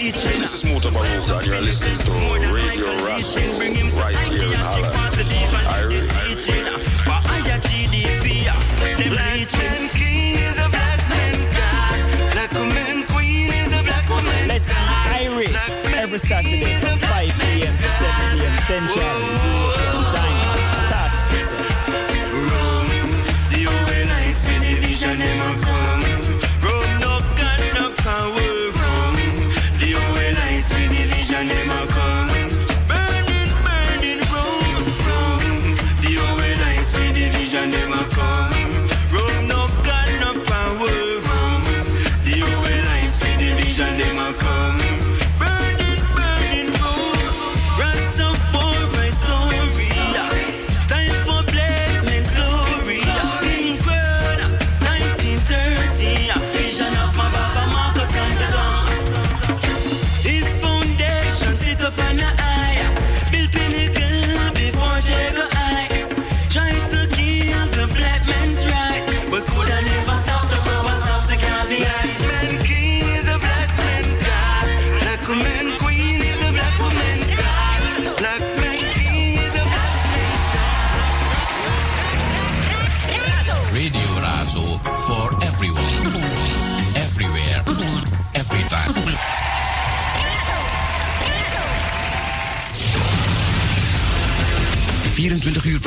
Hey, this is Mutabaruka, and you're listening to Radio Russell right here in Holland. I, re- I, re- Let's Every Saturday from 5 p.m. to 7 p.m. Central.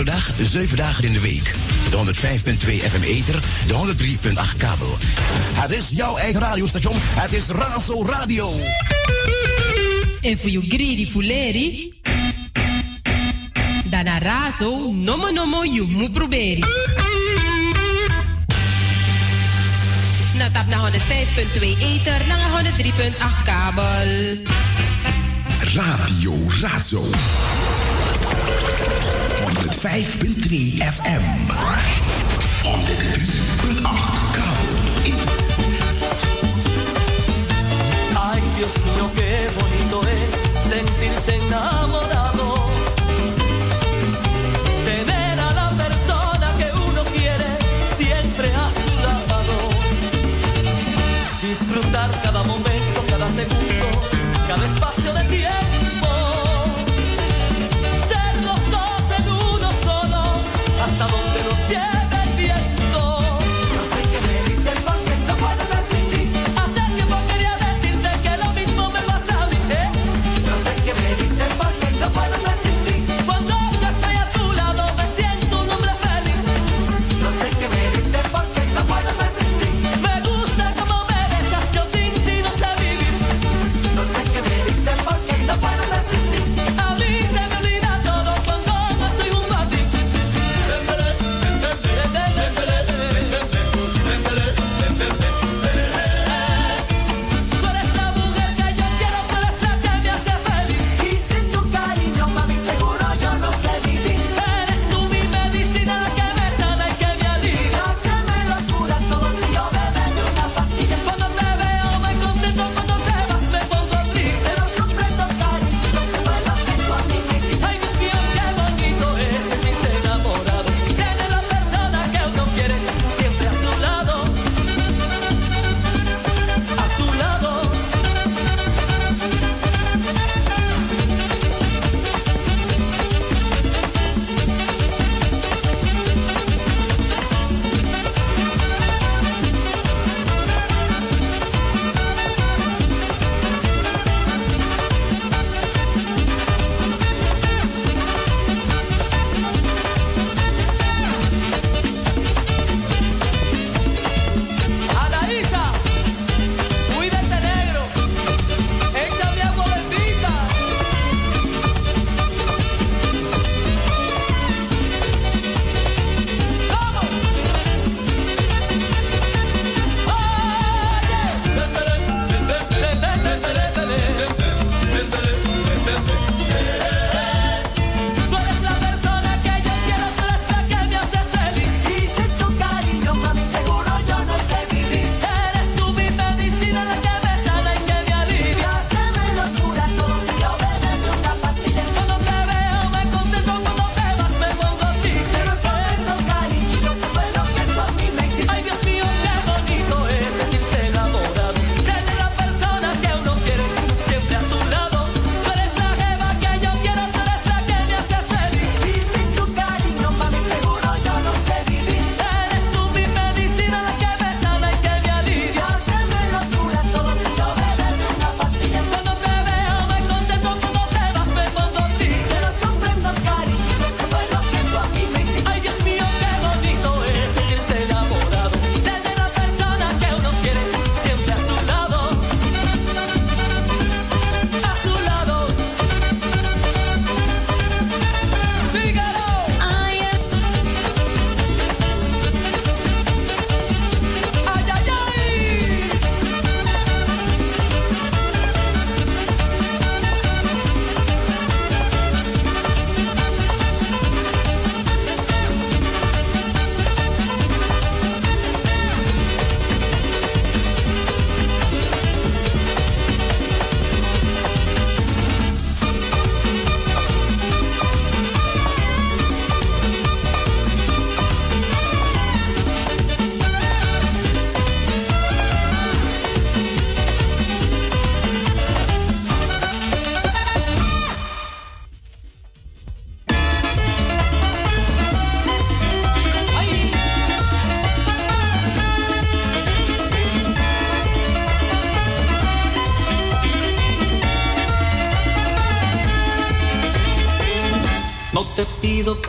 ...24 uur per dag, 7 dagen in de week. De 105.2 FM Ether, de 103.8 kabel. Het is jouw eigen radiostation. Het is Razo Radio. En voor you greedy fuleri. Dan razo, nomo nomo you mu proberi. Na tap na 105.2 ether, na 103.8 kabel. Radio Razo. 105.2 FM. 103.8 kabel. Ay, Dios mío, qué bonito es sentirse enamorado. Tener a la persona que uno quiere siempre a su lado. Disfrutar cada momento, cada segundo, cada espacio de tiempo.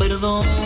Perdón,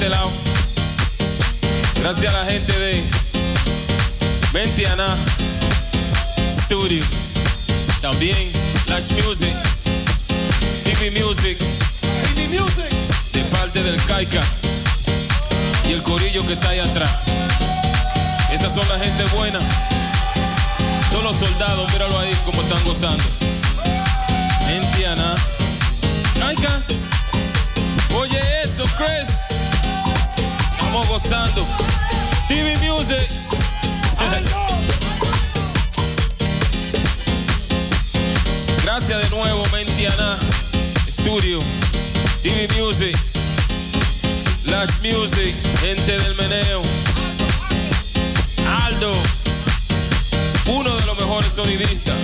este lado. Gracias a la gente de Ventiana Studio. También Latch Music. TV Music. TV Music. De parte del Caica. Y el corillo que está ahí atrás. Esas son la gente buena. Todos los soldados, míralo ahí como están gozando. Ventiana. Caica. Oye eso, Chris. Estamos gozando. TV Music. Gracias de nuevo, Mentiana Studio, TV Music, Latch Music, gente del meneo. Aldo, uno de los mejores sonidistas.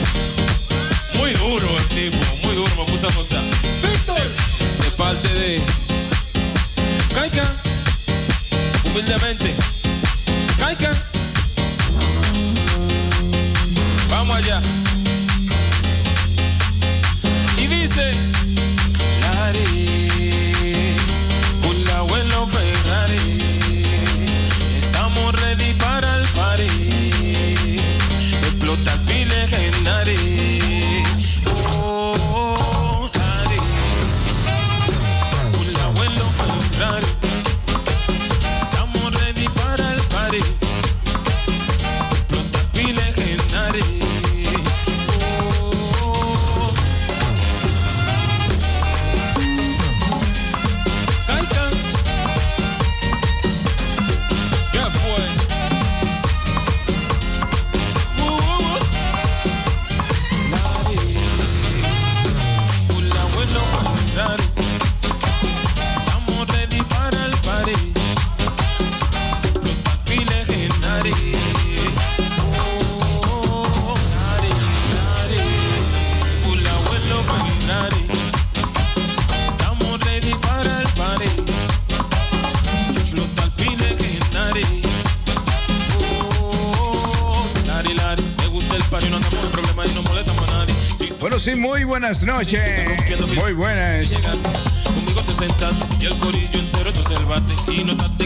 Muy duro el tipo, muy duro, me puso a gozar. Víctor, de parte de Kaika, humildemente. Kaika, vamos allá. Y dice, Lari,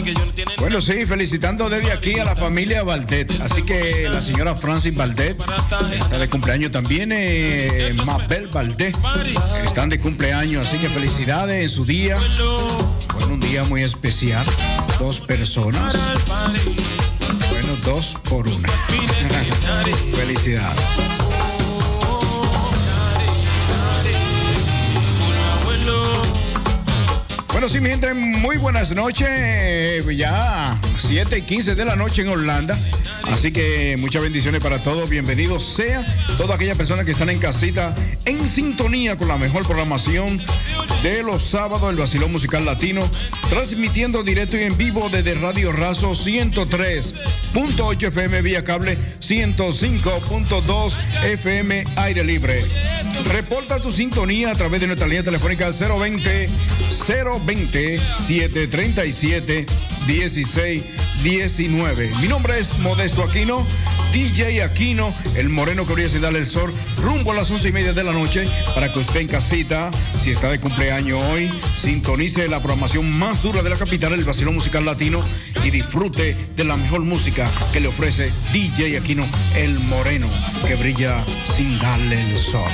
que yo no tiene Bueno, sí, felicitando desde aquí a la familia Valdet. Así que la señora Francis Valdet está de cumpleaños también. Eh, Mabel Valdet están de cumpleaños. Así que felicidades en su día. Bueno, un día muy especial. Dos personas. Bueno, dos por una. Felicidades. Bueno, sí, mi gente, muy buenas noches. Ya 7 y 15 de la noche en Holanda. Así que muchas bendiciones para todos. Bienvenidos sea todas aquellas personas que están en casita en sintonía con la mejor programación de los sábados, el Vacilón Musical Latino, transmitiendo directo y en vivo desde Radio Razo 103.8 FM vía cable, 105.2 FM aire libre. Reporta tu sintonía a través de nuestra línea telefónica 020 020 737 16 19. Mi nombre es Modesto Aquino, DJ Aquino, el moreno que brilla darle el sol, rumbo a las once y media de la noche para que usted en casita, si está de cumpleaños hoy, sintonice la programación más dura de la capital, el vacilón musical latino, y disfrute de la mejor música que le ofrece DJ Aquino, el moreno que brilla sin darle el sol.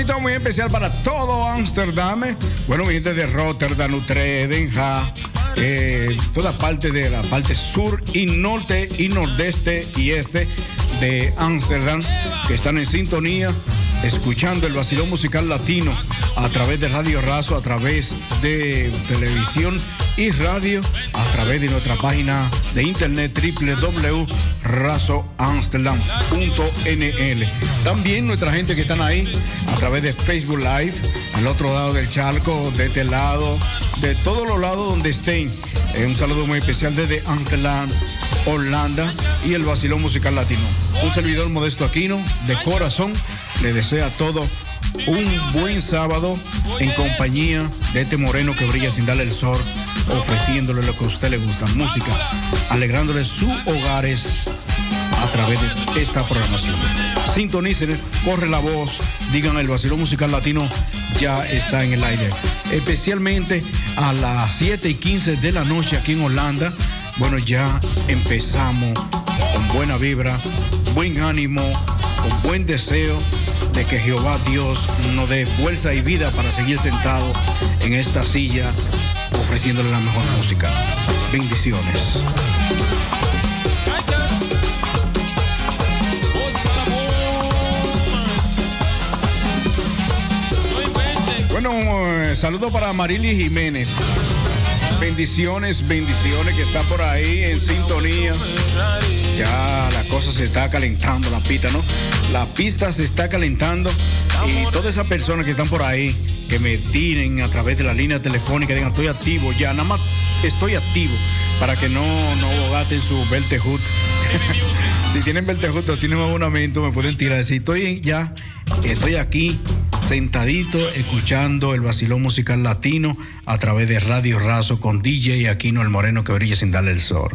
Saludito muy especial para todo Ámsterdam. eh. Bueno, mi gente de Rotterdam, Utrecht, Den eh, toda parte de la parte sur y norte y nordeste y este de Ámsterdam, que están en sintonía, escuchando el vacilón musical latino a través de Radio Razo, a través de televisión y radio, a través de nuestra página de internet www.razoamsterdam.nl. También nuestra gente que están ahí a través de Facebook Live, al otro lado del charco, de este lado, de todos los lados donde estén. Eh, un saludo muy especial desde Amsterdam, Holanda y el Vacilón Musical Latino. Un servidor modesto Aquino, de corazón, le desea todo un buen sábado en compañía de este moreno que brilla sin darle el sol, ofreciéndole lo que a usted le gusta, música, alegrándole sus hogares a través de esta programación. Sintonicen, corre la voz, digan el vacilón musical latino ya está en el aire. Especialmente a las 7 y 15 de la noche aquí en Holanda. Bueno, ya empezamos con buena vibra, buen ánimo, con buen deseo de que Jehová Dios nos dé fuerza y vida para seguir sentado en esta silla ofreciéndole la mejor música. Bendiciones. Bueno, eh, saludo para Marily Jiménez. Bendiciones, bendiciones que está por ahí en sintonía. Ya la cosa se está calentando, la pista, ¿no? La pista se está calentando y todas esas personas que están por ahí, que me tiren a través de la línea telefónica, digan, estoy activo, ya, nada más estoy activo, para que no, no gasten su Beltehut. si tienen Beltehut o tienen abonamiento, me pueden tirar. Si estoy ya, estoy aquí sentadito escuchando el vacilón musical latino a través de Radio Razo con DJ Aquino el Moreno que brilla sin darle el sol.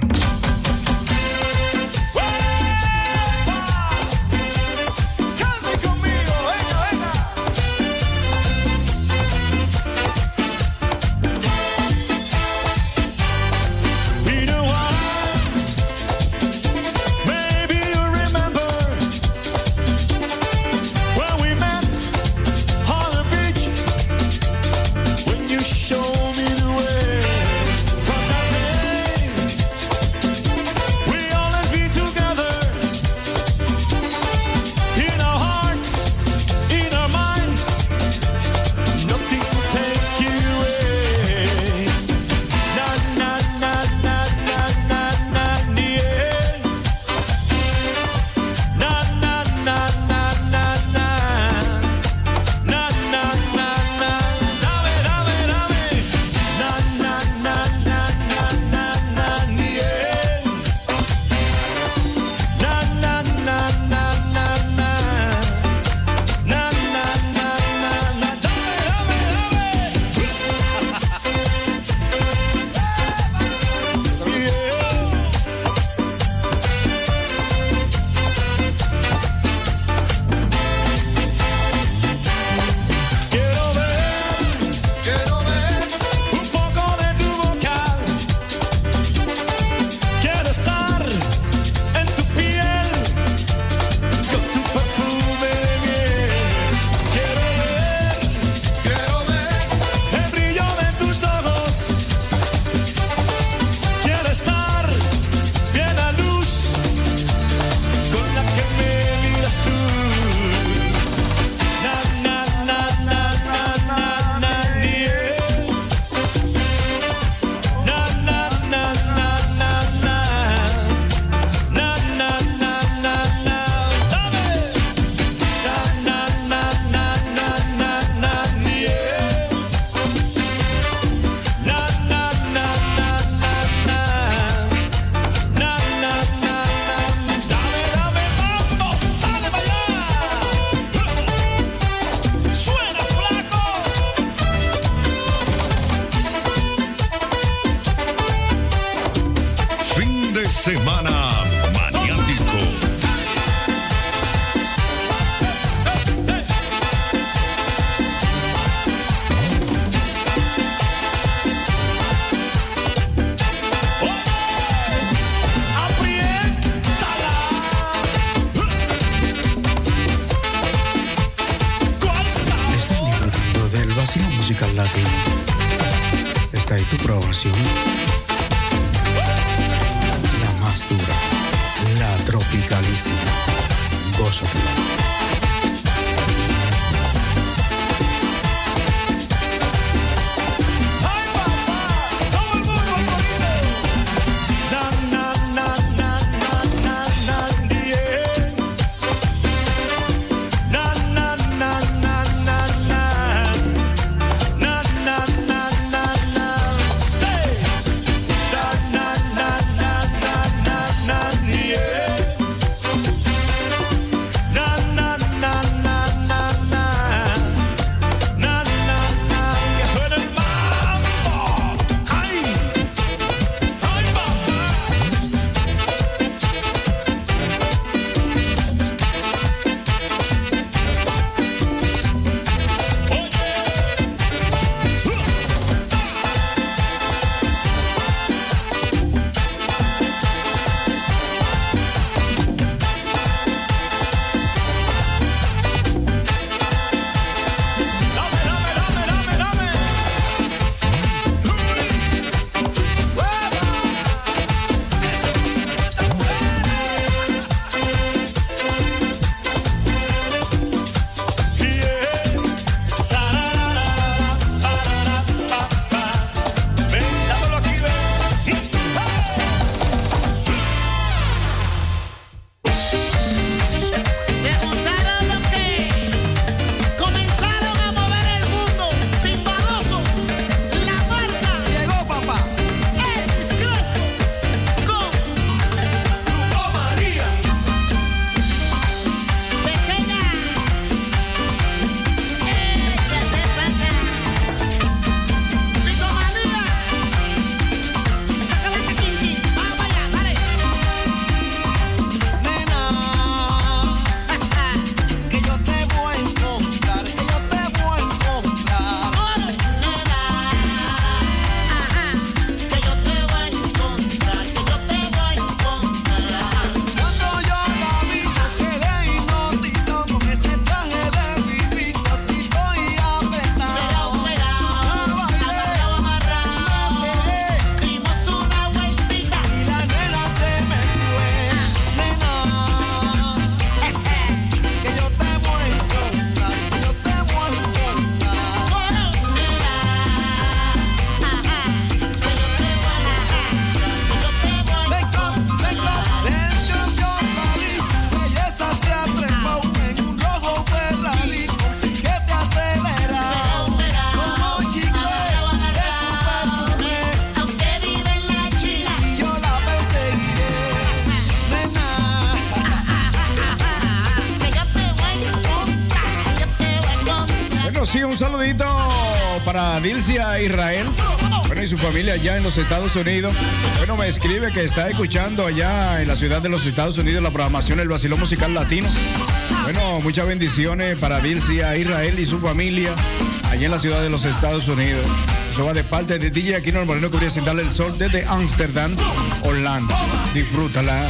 familia allá en los Estados Unidos. Bueno, me escribe que está escuchando allá en la ciudad de los Estados Unidos la programación El Vacilón Musical Latino. Bueno, muchas bendiciones para Dilcia Israel y su familia allá en la ciudad de los Estados Unidos. Eso va de parte de DJ Aquino el Moreno que voy sentarle el sol desde Ámsterdam, Holanda. Disfrútala.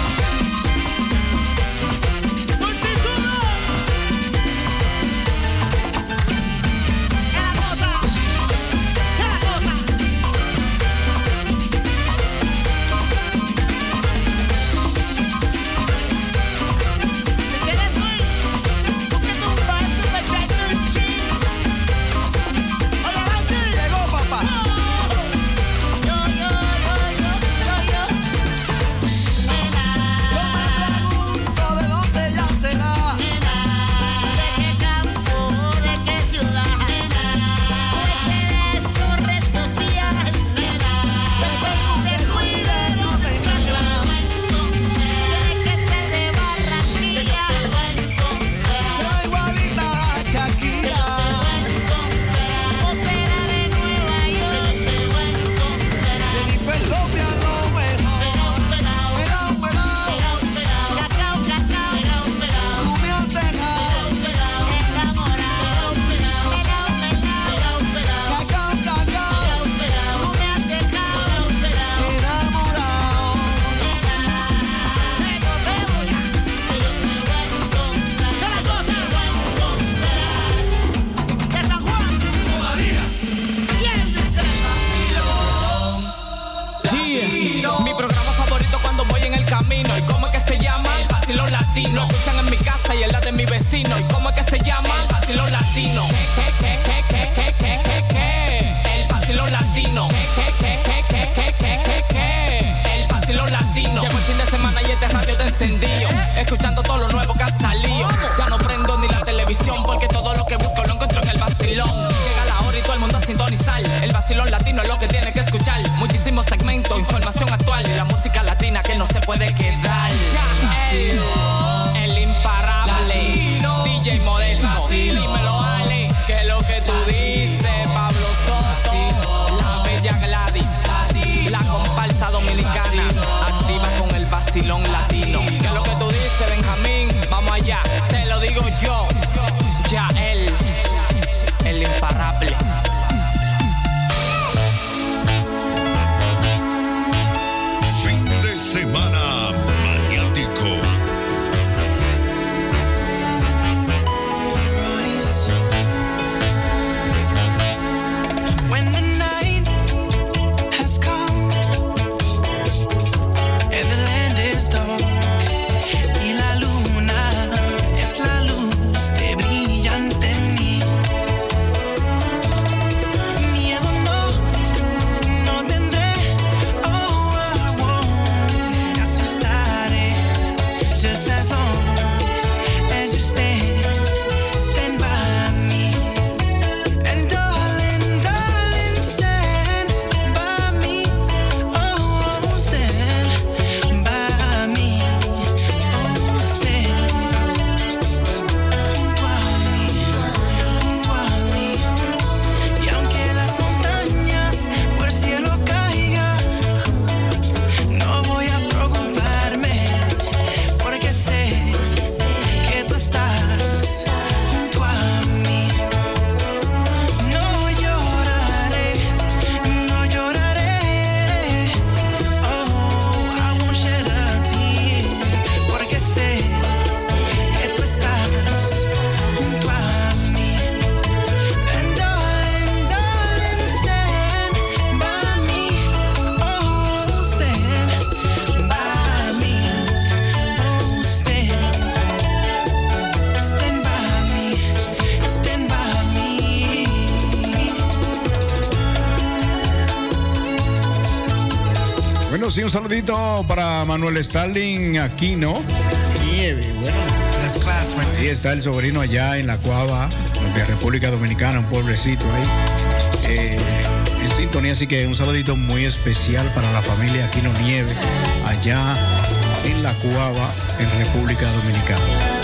puede que para Manuel Stalin Aquino. Nieve. Ahí está el sobrino allá en La Cuava, de República Dominicana, un pueblecito ahí. Eh, en sintonía, así que un saludito muy especial para la familia Aquino Nieve, allá en La Cuava, en República Dominicana.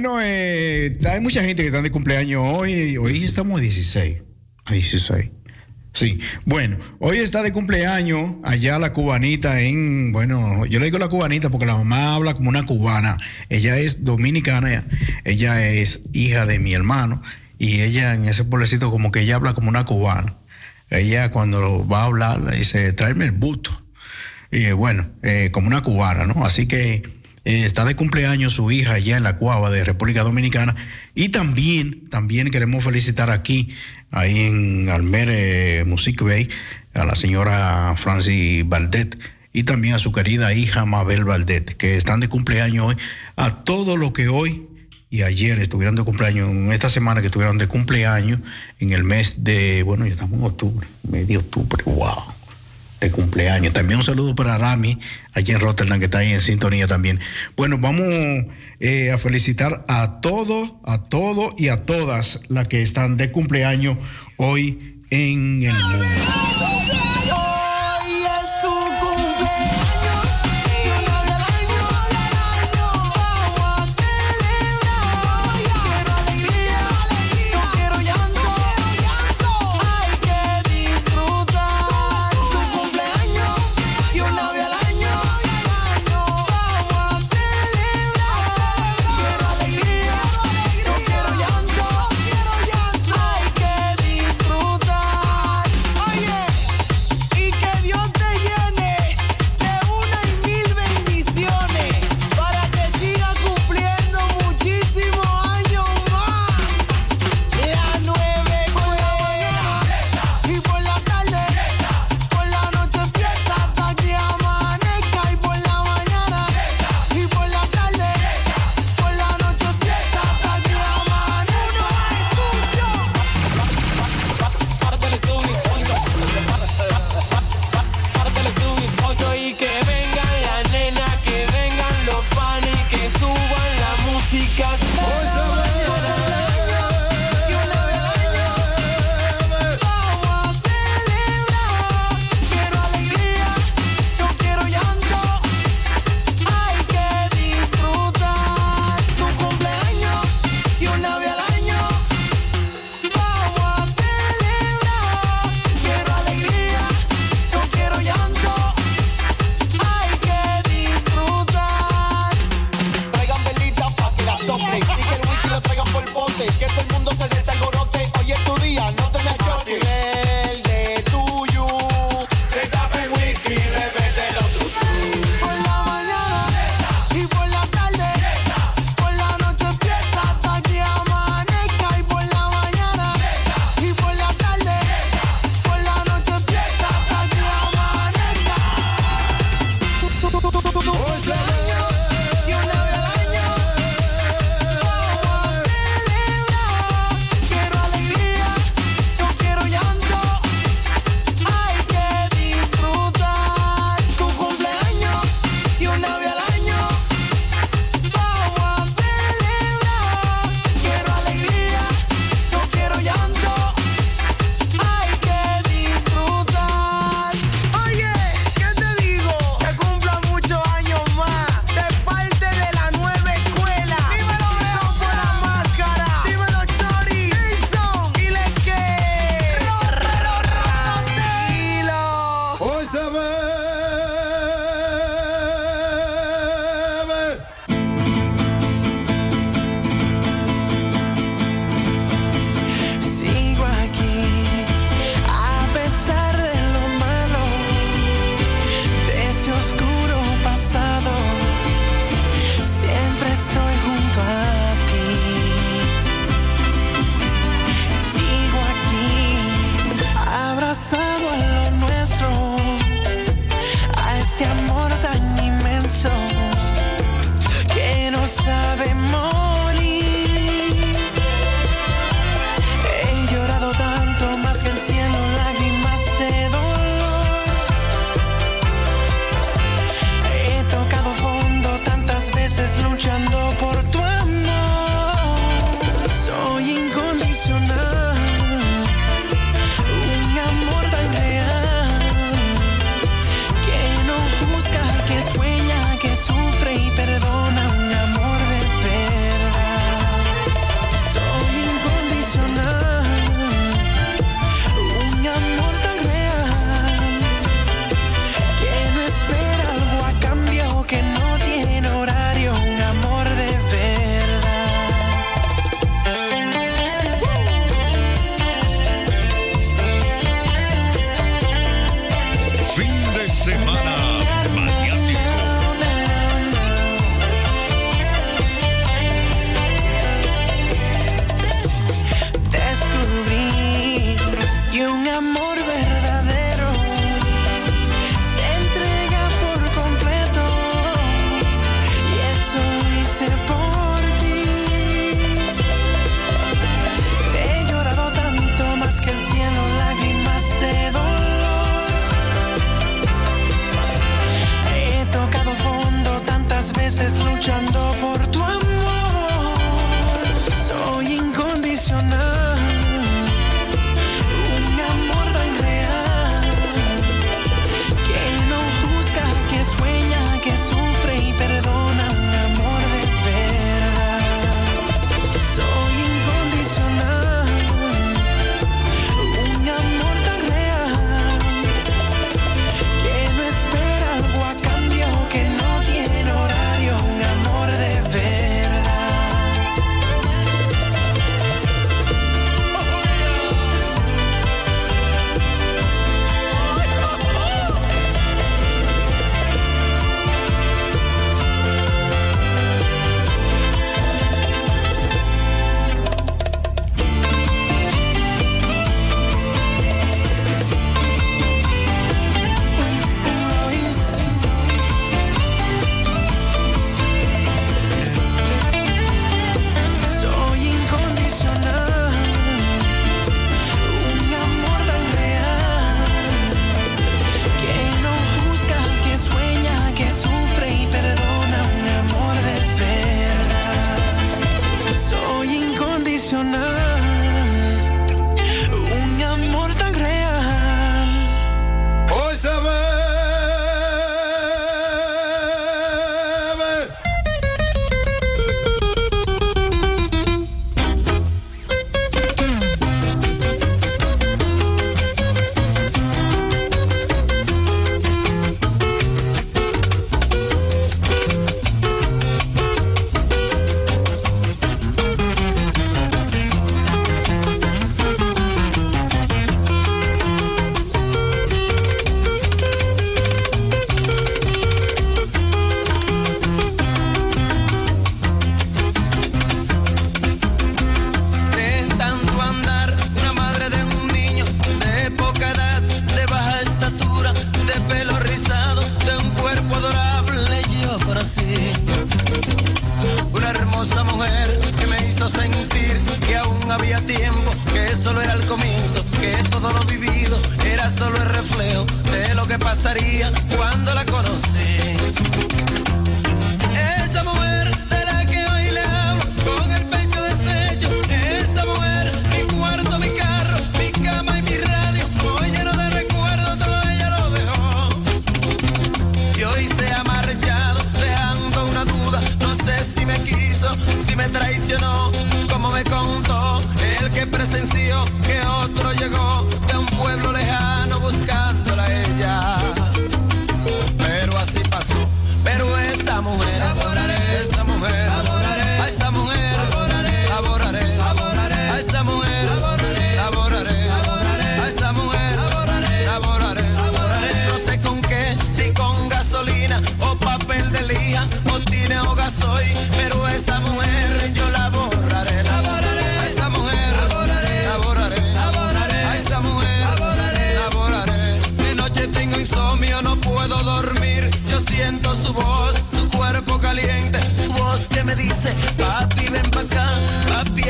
Bueno, eh, hay mucha gente que está de cumpleaños hoy. Hoy estamos a 16. A 16. Sí, bueno, hoy está de cumpleaños allá la cubanita en, bueno, yo le digo la cubanita porque la mamá habla como una cubana. Ella es dominicana, ella es hija de mi hermano y ella en ese pueblecito como que ella habla como una cubana. Ella cuando va a hablar le dice, tráeme el buto. Y eh, bueno, eh, como una cubana, ¿no? Así que eh, está de cumpleaños su hija allá en la Cuava de República Dominicana. Y también, también queremos felicitar aquí, ahí en Almer eh, Music Bay, a la señora Francis Valdet y también a su querida hija Mabel Valdet, que están de cumpleaños hoy. A todo lo que hoy y ayer estuvieron de cumpleaños, esta semana que estuvieron de cumpleaños, en el mes de, bueno, ya estamos en octubre, medio octubre, wow de cumpleaños. También un saludo para Rami, allí en Rotterdam, que está ahí en sintonía también. Bueno, vamos eh, a felicitar a todos, a todos y a todas las que están de cumpleaños hoy en el mundo.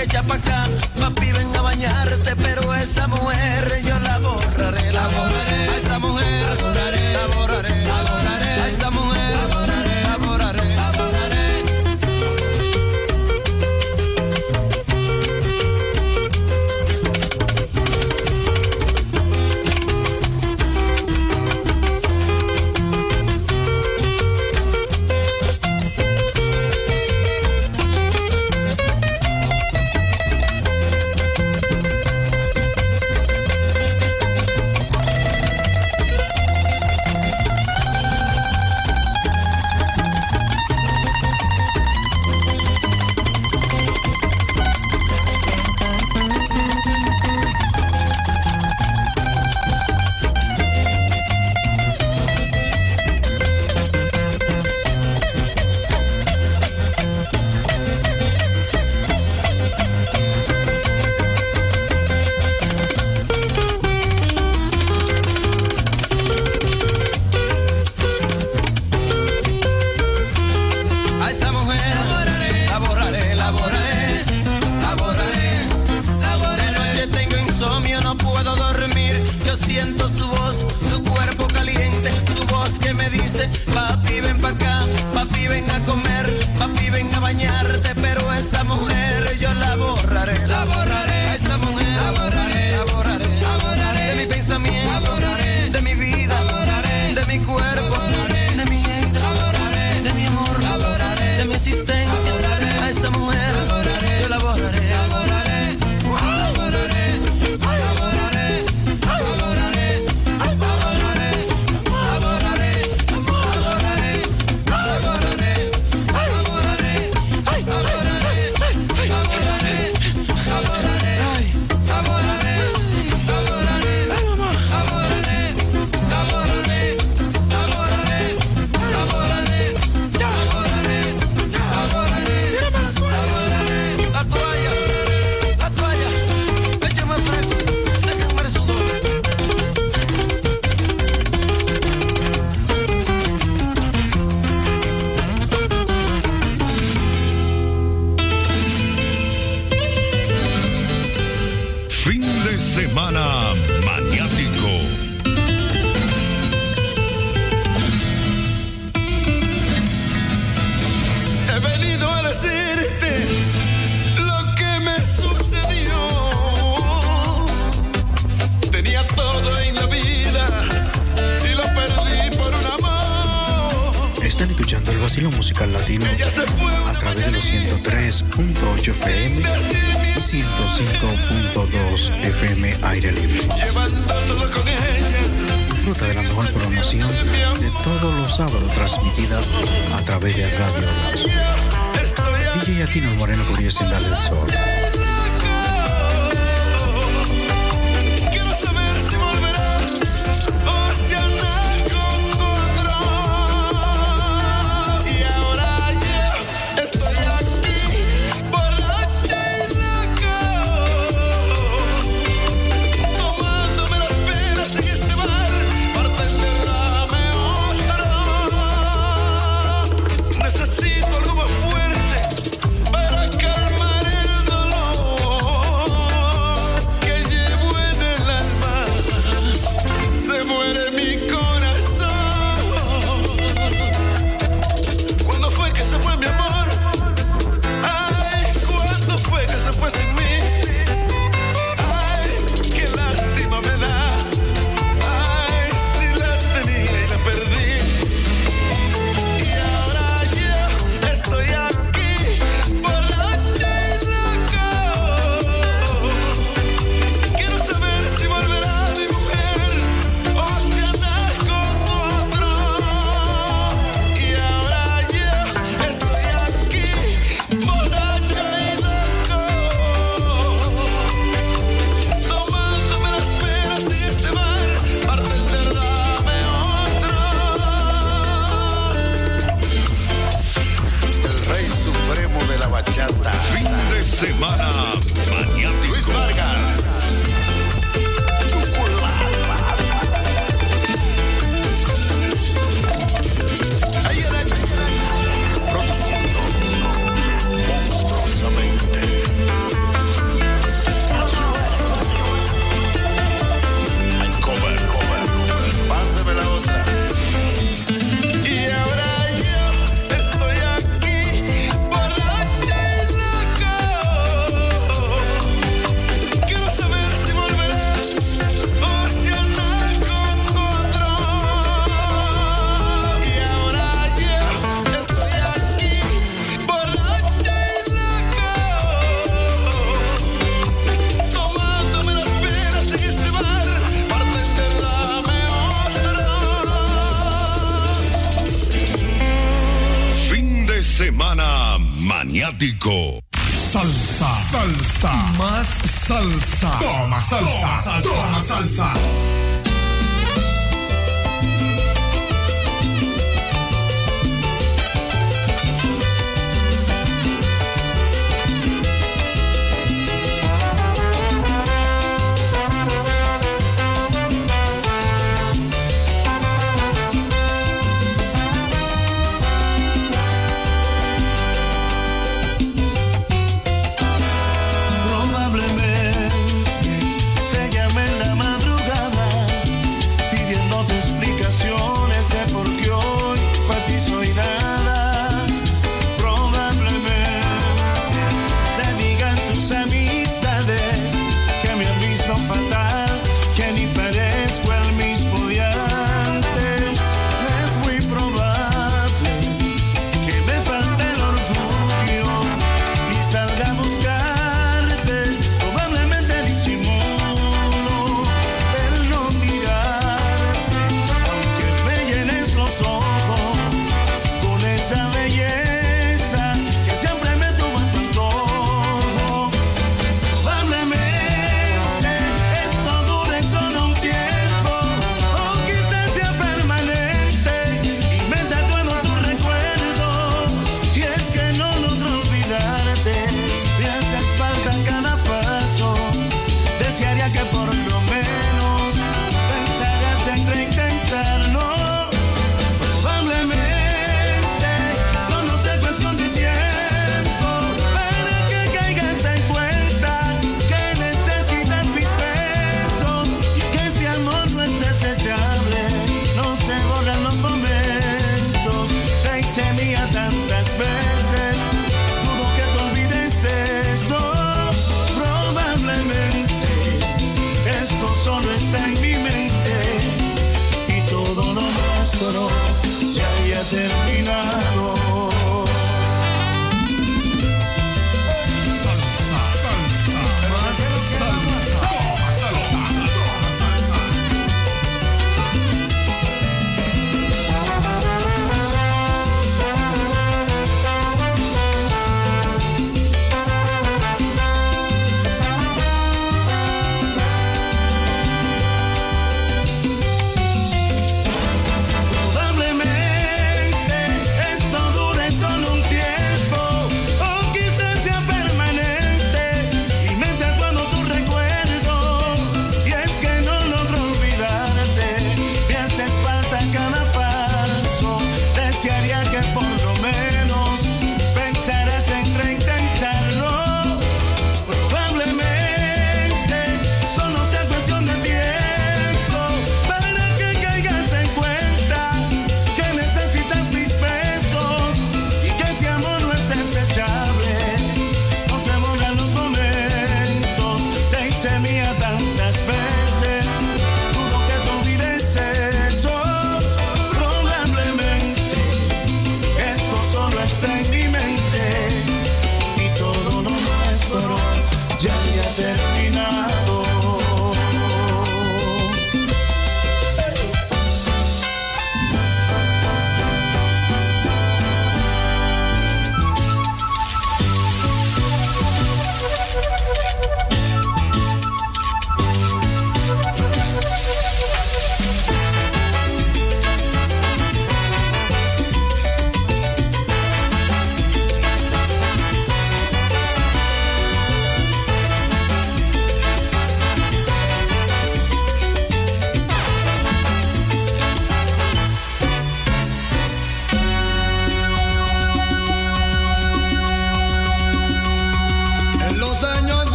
ella pa' acá. Papi, ven a bañarte, pero esa mujer